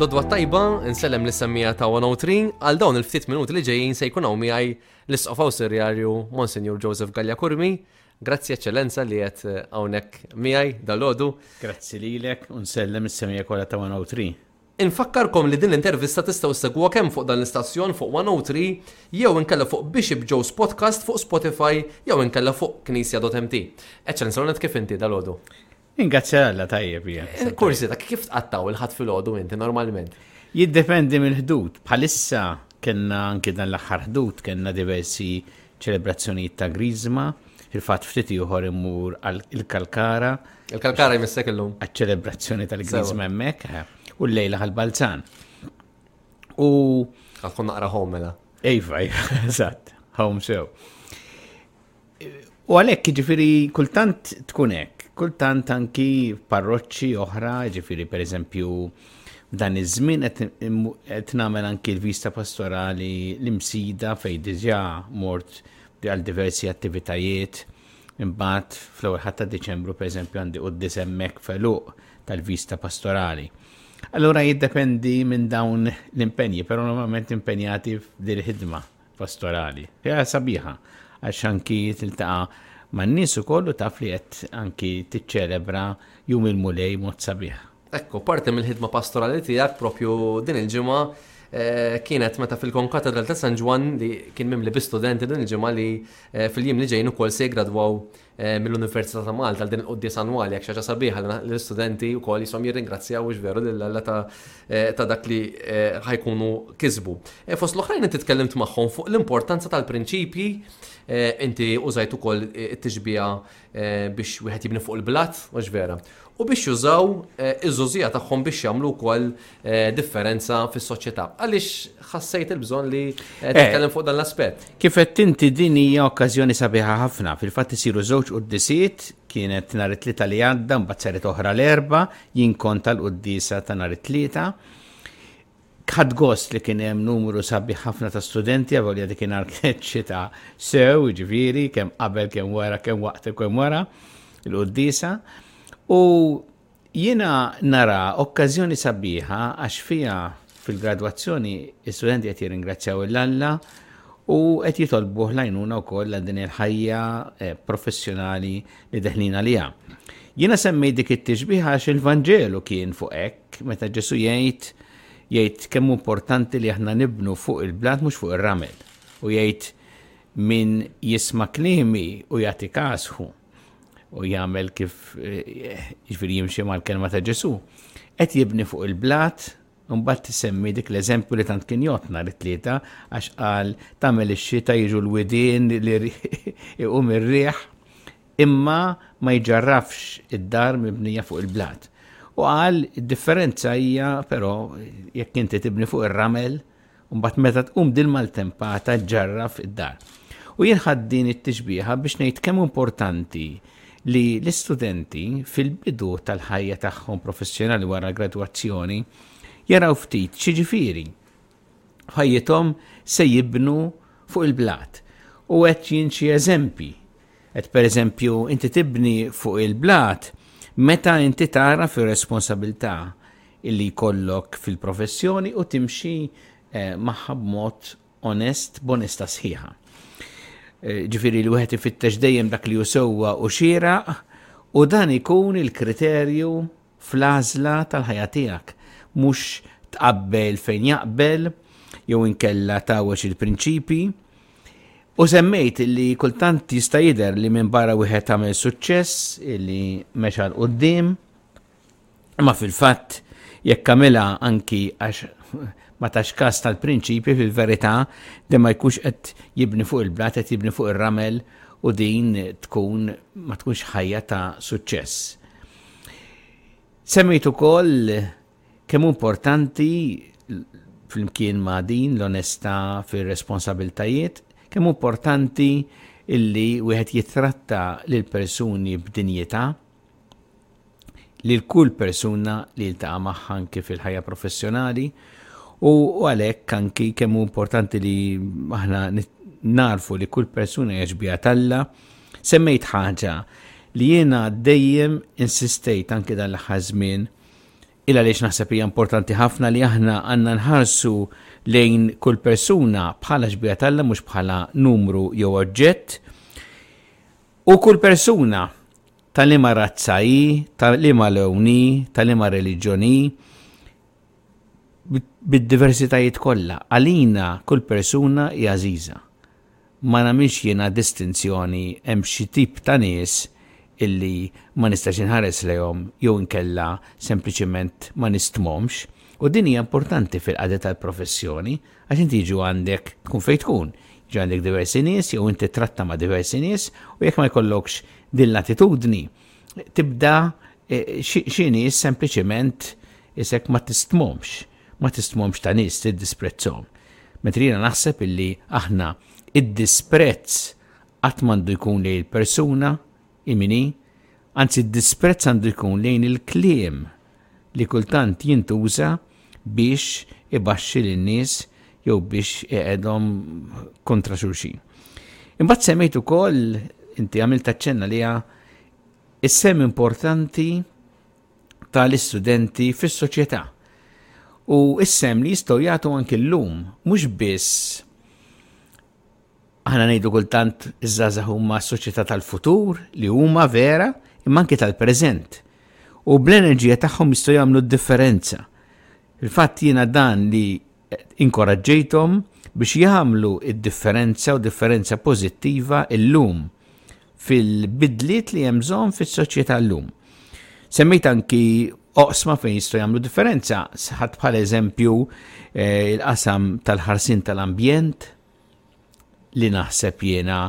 Lodwa tajba, nsellem li semmija ta' 103, għal dawn il-ftit minuti li ġejjin se jkun hawn miegħi l-isqof awsirjarju Monsignor Joseph Gallia Kurmi. Grazzi eċċellenza li qed eh, hawnhekk miegħi dalodu. Grazzi lilek u nsellem is-semmija kollha ta' 103. Infakkarkom li din l-intervista tistgħu ssegwuha kemm fuq dan l-istazzjon fuq 103 jew inkella fuq Bishop Joe's Podcast fuq Spotify jew inkella fuq Knisja.mt. Eċċellenza Lonett kif inti dalgħodu? Ingrazzja Alla tajjeb hija. Eh, Kursita, kif tqattaw il-ħadd filgħodu inti normalment? Jiddependi mill-ħdud. Bħalissa kellna anki dan l-aħħar ħdud kellna diversi ċelebrazzjonijiet ta' Griżma, il-fatt ftit ieħor imur il-Kalkara, il Il-kalkara jmissek illum. Għaċ-ċelebrazzjoni tal-Griezma hemmhekk eh, u l-lejla għal-Balzan. U. Għadkun naqra home mela. Ejva, ejva, eżatt, home sew. U għalhekk ġifiri kultant tkun hekk, kultant anki parroċċi oħra, ġifiri pereżempju dan iż-żmien qed nagħmel anki l-vista pastorali l-imsida fejn diġà mort għal diversi attivitajiet Imbagħad fl-ewwel Ħadd ta' Diċembru pereżempju għandi quddies hemmhekk f'għeluq tal-vista pastorali. Allura jiddependi minn dawn l-impenji, però normalment impenjati f'dil ħidma pastorali. Hija sabiħa għax anki tiltaqa' man-nies ukoll u taf li qed anki tiċċelebra jum il-mulej mod sabiħ. Ekku, parti mill-ħidma pastorali tiegħek propju din il-ġimgħa kienet meta fil-Konkatedral ta' San Ġwann li kien mimli bi studenti din il-ġimgħa li fil-jiem li ġejn ukoll se jiggradwaw mill-Università ta' Malta għal din il-quddies annwali jekk xaġa sabiħa li l-istudenti wkoll jisom jirringrazzjaw hux veru lil Alla ta' dak li ħajkunu kisbu. Fost l-oħrajn inti tkellimt magħhom fuq l-importanza tal-prinċipji inti użajt ukoll it-tixbiha biex wieħed jibni fuq il-blat, mhux vera? U biex jużaw iż-żgħożija tagħhom biex jagħmlu wkoll differenza fis-soċjetà. Għaliex ħassejt il-bżonn li nitkellem fuq dan l-aspett? Kif qed inti din hija okkażjoni sabiħa ħafna, fil-fatt isiru żewġ quddisiet, kienet nhar it-tlieta li għadda, mbagħad saret oħra l-erba, jien kont tal-quddisa ta' nhar it-tlieta. Ħadt gost li kien hemm numru sabiħ ħafna ta' studenti avolja dikinhar kienet xita sew, jiġifieri, kemm qabel, kemm wara, kemm waqt u kemm wara l-quddiesa. U jiena nara okkażjoni sabiħa għax fiha fil-gradwazzjoni studenti qed jirringrazzjaw il-Alla u qed jitolbuh lajnuna wkoll għal din il-ħajja eh, professjonali li deħlin għaliha. Jiena semmejt dik it-tixbiħa għax il-Vanġelu kien fuq hekk meta Ġesu jgħid jgħid kemm importanti li aħna nibnu fuq il-blat mhux fuq ir-ramel u jgħid min jisma' klimi u jagħti kasħu u jagħmel kif eh, jiġifieri jimxi mal-kelma ta' Ġesu qed jibni fuq il-blat Imbagħad isemmi dik l-eżempju li tant kien jgħodd nhar it-Tlieta għax qal tagħmel ix-xita jiġu l-widien li iqum ir-riħ imma ma jġarrafx id-dar mibnija fuq il-blat. U qal id-differenza hija però jekk inti tibni fuq ir-ramel u mbagħad meta tqum din maltempata ġġarraf id-dar. U jien ħadt din it-tixbieha biex ngħid kemm importanti li l-istudenti fil-bidu tal-ħajja tagħhom professjonali wara l-gradwazzjoni jaraw ftit xiġifieri ħajjithom se jibnu fuq il-blat u qed jinxi eżempji Qed pereżempju inti tibni fuq il-blat meta inti tagħraf ir-responsabilità li jkollok fil-professjoni u timxi magħha b'mod onest b'onesta sħiħa. Ġifieri li wieħed ifittex dejjem dak li hu sewwa u xieraq u dan ikun il-kriterju fl-għażla tal-ħajja tiegħek, mhux tqabbel fejn jaqbel jew inkella tgħawweġ il-prinċipji. U semmejt li kultant jista' jidher li minn barra wieħed tagħmel suċċess li mexa l qudiem imma fil-fatt jekk kamila anki għax ma tax kas tal-prinċipji fil-verità li ma jkunx qed jibni fuq il-blat qed jibni fuq ir-ramel u din tkun ma tkunx ħajja ta' suċċess. Semmejt ukoll kemm importanti flimkien ma' din l-onestà fir-responsabiltajiet, kemm importanti illi wieħed jittratta lil persuni b'dinjità, lil kull persuna li jiltaqa' magħha anke fil-ħajja professjonali, u għalhekk anki kemm importanti li aħna narfu li kull persuna hija ġbija t'Alla, Semmejt ħaġa li jiena dejjem insistejt anke dan l-aħħar żmien il għaliex naħseb hija importanti ħafna li aħna għandna nħarsu lejn kull persuna bħala xbija tal mhux bħala numru jew oġġett. U kull persuna tal-ima razza hi, tal-ima lewni, tal-ima reliġjoni, bid-diversitajiet kollha. Għalina kull persuna hija għażiża. Ma nagħmilx jiena distinzjoni hemm xi tip ta' nies illi ma nistax inħares lejhom jew inkella sempliċement ma nistmhomx u din hija importanti fil-qagħda tal-professjoni għax inti jiġu għandek tkun fejn tkun, jiġu għandek diversi nies jew inti ttratta ma' diversi nies u jekk ma jkollokx din l-attitudni tibda xi nies sempliċement isek ma tistmhomx. Ma tistmhomx ta' nies li ddisprezzhom. Mentri jiena naħseb illi aħna id-disprezz qatt m'għandu jkun lejn il-persuna hi min hi, anzi d-disprezz għandu jkun lejn il-kliem li kultant jintuża biex ibaxxi lin-nies jew biex iqegħedhom kontra xulxin. Imbagħad semmejt ukoll, inti għamilt aċċenn għaliha, is-sehem importanti tal-istudenti fis-soċjetà. U s-sem li jistgħu jagħtu anki llum mhux biss aħna ngħidu kultant iż-żgħażagħ huma s-soċjetà tal-futur li huma vera imma anki tal-preżent. U bl-enerġija tagħhom jistgħu jagħmlu d-differenza. Il-fatt jiena dan li inkoraġġejthom biex jagħmlu id-differenza u differenza pożittiva illum. fil-bidliet li hemm bżonn fis-soċjetà llum. Semmejt anki oqsma fejn jistgħu jagħmlu differenza, sħat bħal eżempju eh, il-qasam tal-ħarsin tal-ambjent li naħseb jiena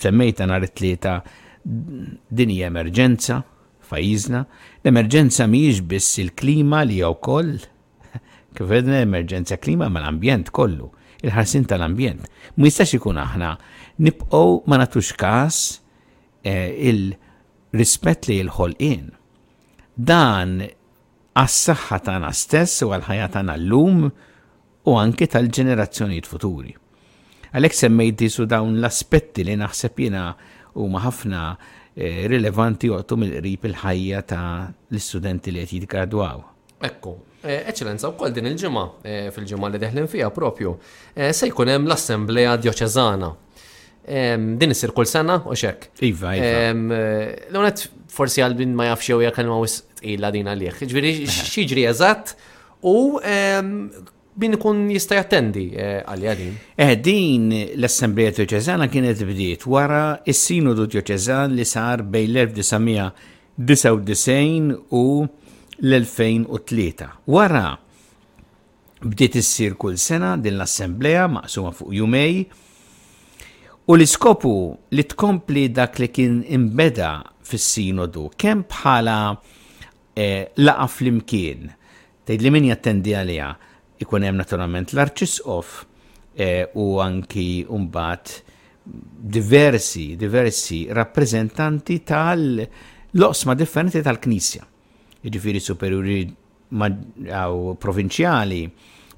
semmejta nhar it-tlieta din hija emerġenza f'pajjiżna. L-emerġenza mhijiex biss il-klima li jew koll Gvern emerġenza klima mal-ambjent kollu, il-ħarsien tal-ambjent. Ma jistax ikun aħna nibqgħu ma nagħtux każ il-rispett lejn il-ħolqien. Dan għas-saħħa tagħna stess u għall-ħajja tagħna llum u anke tal-ġenerazzjonijiet futuri. Għalhekk semmejt disu dawn l-aspetti li naħseb jiena huma ħafna eh, rilevanti joqtu mill-qrib il-ħajja ta' l-istudenti li qed jitgradwaw. Ekku. Eċċellenza, wkoll din il-ġimgħa, fil-ġimgħa li deħlin fiha propju, se jkun hemm l-Assemblea Djoċeżana. Din issir kull sena u xek. Iva, iva. L-unet forsi għal ma jafx jew jekk ma tqila din għalih. Ġifieri x'jiġri eżatt u min ikun jista' jattendi eh, għalija din? Eh, din l-Assembleja Dioċeżana kienet bdiet wara is-Sinodu Dioċeżan li sar bejn l-1900 99 u l-2003. Wara bdiet issir kull sena din l-assemblea maqsuma fuq jumej u l-iskopu li tkompli dak li kien imbeda fis-sinodu kemm bħala eh, laqa flimkien Tgħidli min jattendi għaliha? Ikun hemm naturalment l-Arċisqof u anki mbagħad diversi, diversi rappreżentanti tal-loqsma differenti tal-Knisja. Jiġifieri superjuri provinċjali,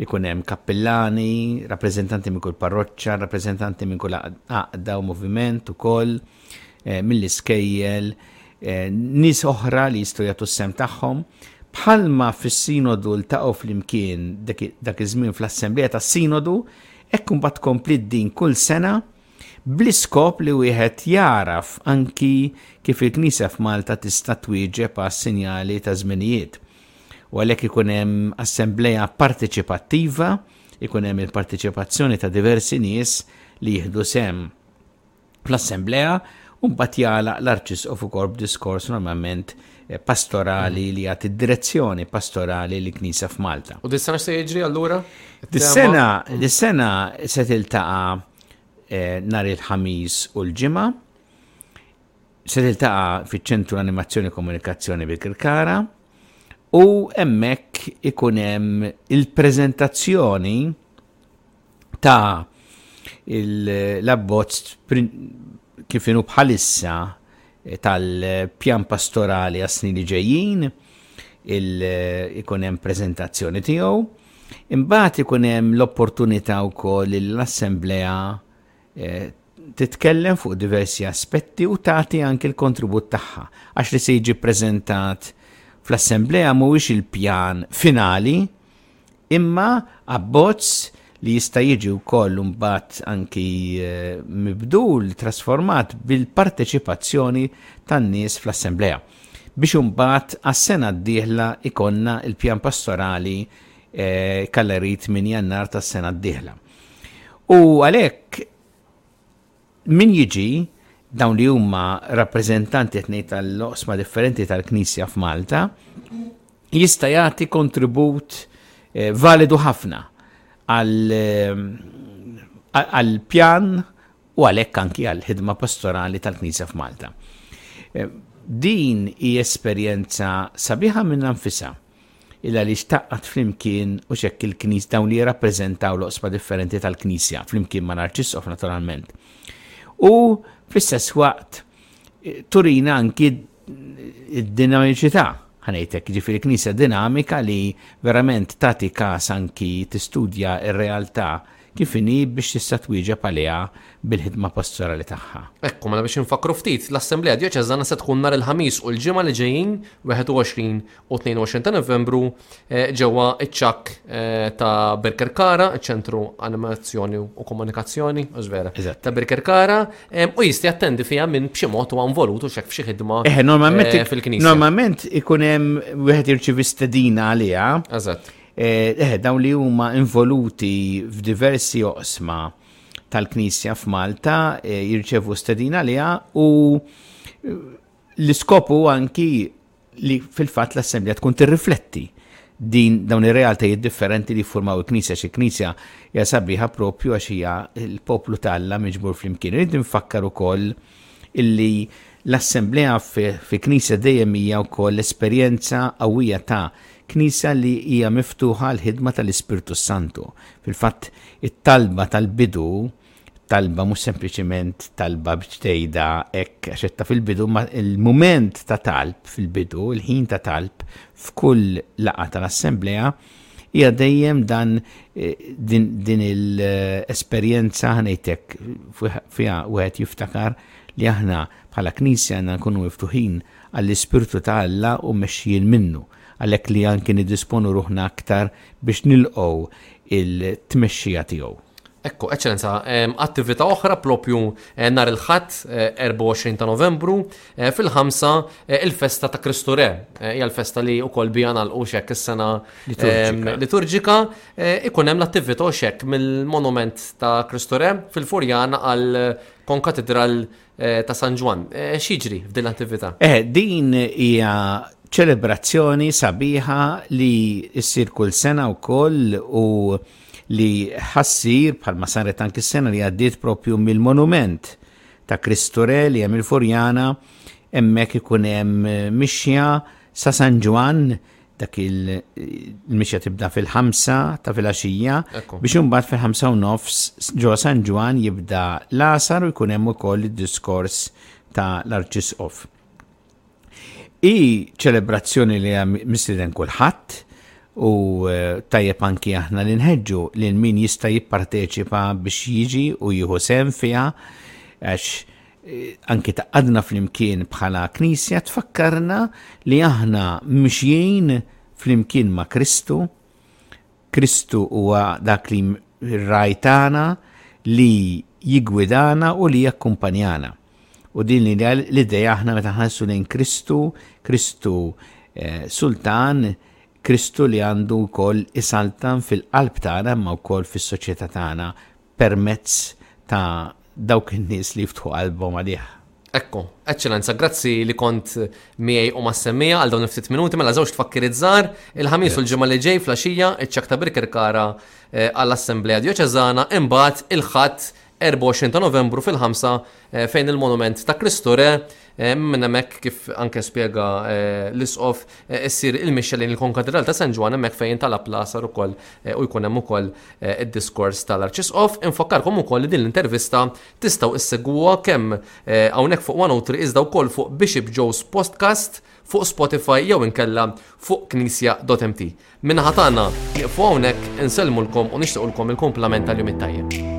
ikun hemm kappillani, rappreżentanti minn kull parroċċa, rappreżentanti minn kull għaqda u moviment ukoll. koll eh, mill-iskejjel, eh, nies oħra li jistgħu jagħtu s-sem tagħhom. Bħalma fis-sinodu ltaqgħu flimkien dak iż-żmien fl-assembleja tas-sinodu, hekk imbagħad kompliet din kull sena bl-iskop li wieħed jaraf anki kif il-Knisja f'Malta tista' twieġeb għas sinjali ta' żminijiet. U għalhekk ikun hemm assembleja parteċipattiva, ikun hemm il-parteċipazzjoni ta' diversi nies li jieħdu sem. fl-assemblea u mbagħad jagħlaq l-Arċisqof ukoll b'diskors normalment eh, pastorali li jagħti direzzjoni pastorali li knisja f'Malta. U dis-sena se jiġri allura? Dis-sena mm. dis-sena se tiltaqa' eh, nhar il-ħamis u l-ġimgħa se tiltaqa' fiċ-Ċentru Animazzjoni e Komunikazzjoni bi Kirkara u hemmhekk ikun hemm il-preżentazzjoni ta' l-abbozz kif inhu bħalissa eh, tal-pjan pastorali għas-snin li ġejjin, ikun hemm preżentazzjoni tiegħu, imbagħad ikun hemm l-opportunità wkoll li l-assemblea eh, titkellem fuq diversi aspetti u tagħti anke l-kontribut tagħha għax li se jiġi preżentat fl-assemblea mhuwiex il-pjan finali Imma abbozz li jista' jiġi wkoll imbagħad anki eh, mibdul, trasformat bil-parteċipazzjoni tan-nies fl-assemblea. Biex imbagħad għas-sena d-dieħla ikonna il-pjan pastorali eh, kallerit minn jannar tas-sena d-dieħla. U għalhekk Min jiġi, dawn li huma rappreżentanti qed ngħid tal-oqsma differenti tal-Knisja f'Malta, jista' jagħti kontribut eh, validu ħafna eh, għal pjan u għalhekk anki għal ħidma pastorali tal-Knisja f'Malta. Eh, din hi esperjenza sabiħa minn nfisha il għaliex tgħaqqad flimkien u x'hekk il-knis dawn li jirrappreżentaw l-oqsma differenti tal-Knisja flimkien ma' Narċissof naturalment. U fl-istess waqt turina anki id-dinamiċità ħanejtek ġifiri knisja dinamika li verament tati kas anki tistudja ir-realtà kif inhi biex tista' twieġeb għaliha bil-ħidma pastorali tagħha. Ekku, mela biex infakru ftit, l-Assemblea Djoċeżana se tkun nhar il-Ħamis u l-ġimgħa li ġejjin 21 u 22 ta' Novembru eh, ġewwa iċ-ċakk eh, ta' Birkerkara, ċentru Animazzjoni u Komunikazzjoni, vera, ta' Birkerkara, eh, u jisti attendi fija minn b'xi mod u involut u xek f'xi ħidma fil-knisja. Normalment ikun hemm wieħed irċivi stedina għaliha. Eżatt. Eh, dawn li huma involuti f'diversi oqsma tal-Knisja f'Malta jirċevu stedina għaliha u l-iskopu anki li fil-fatt l-Assemblea tkun tirrifletti din dawn ir-realtajiet differenti li jiffurmaw il-Knisja xi Knisja hija sabiħa propju għax hija l-poplu tal-Alla miġbur flimkien. Irid nfakkar ukoll illi l-Assemblea fi Knisja dejjem hija wkoll esperjenza qawwija ta' Knisja li hija miftuħa l-ħidma tal-Ispirtu Santu. Fil-fatt it-talba tal-bidu talba mhux sempliċiment talba biex tgħidha hekk għax qed fil-bidu ma il-mument ta' talb fil-bidu, il-ħin ta' talb f'kull laqgħa tal-assemblea hija dejjem dan eh, din, din il-esperjenza ħanejtek fiha wieħed jiftakar li aħna bħala knisja għandna nkunu miftuħin għall-ispirtu ta' Alla u mexxin minnu għalhekk li anki niddisponu ruħna aktar biex nilqgħu l-tmexxija tiegħu. Ekku, Eċċellenza, attività oħra proprju nhar il-Ħadd, 24 ta' Novembru, fil-ħamsa il-festa ta' Kristu Re. Hija l-festa li wkoll biha nagħlqu x'hekk is-sena liturġika. Ikun hemm l-attività x'hekk mill-monument ta' Kristu Re fil-Furjana għal konkatidral ta' San Ġwann. X'jiġri f'din l-attività? Eh, din hija ċelebrazzjoni sabiħa li ssir kull sena wkoll u li ħassir bħalma saret anki s-sena li għaddiet propju mill-monument ta' Kristure li hemm il-Furjana hemmhekk ikun hemm mixja sa San Ġwann dak il-mixja tibda fil-ħamsa ta' fil-axija biex imbagħad fil-ħamsa u nofs ġo San Ġwan jibda l-asar u jkun hemm ukoll id-diskors ta' l-Arċisqof. I ċelebrazzjoni li hija mistieden kulħadd u eh, tajjeb anki aħna li nħeġġu lil min jista' jipparteċipa biex jiġi u jieħu sem fiha għax anki taqqadna flimkien bħala knisja tfakkarna li aħna mixjin flimkien ma' Kristu. Kristu huwa dak li rajtana li jigwidana u li jakkumpanjana. U din l-ideja aħna meta ħassu lejn Kristu, Kristu eh, sultan, Kristu li għandu wkoll isaltan fil-qalb tagħna imma wkoll fis-soċjetà tagħna permezz ta' dawk in-nies li jiftħu qalbhom għalih. Ekku, eċċellenza, grazzi li kont miegħi u mas-semmija għal dawn il-ftit minuti mela żewġ tfakkir iż-żar, il-ħamis u l-ġimgħa li ġej flaxija iċ-ċak ta' Birkirkara eh, għall-Assemblea Djoċeżana imbagħad il-ħadd 24 ta' Novembru fil-ħamsa eh, fejn il-monument ta' Kristu Re Minn hemmhekk, kif anke spjega l-Isqof, issir il-mixja lejn il-Konkatedral ta' San Ġwann hemmhekk fejn jintalab l-għasar ukoll u jkun hemm ukoll id-diskors tal-Arċisqof. Infakkarkom ukoll li din l-intervista tistgħu issegwuha kemm hawnhekk fuq 103 iżda wkoll fuq Bishop Joe's Postcast, fuq Spotify jew inkella fuq Knisja dot mt. Min-naħa tagħna, nieqfu hawnhekk, insellmulkom u nixtiequlkom il-kumplament tal-jum it-tajjeb.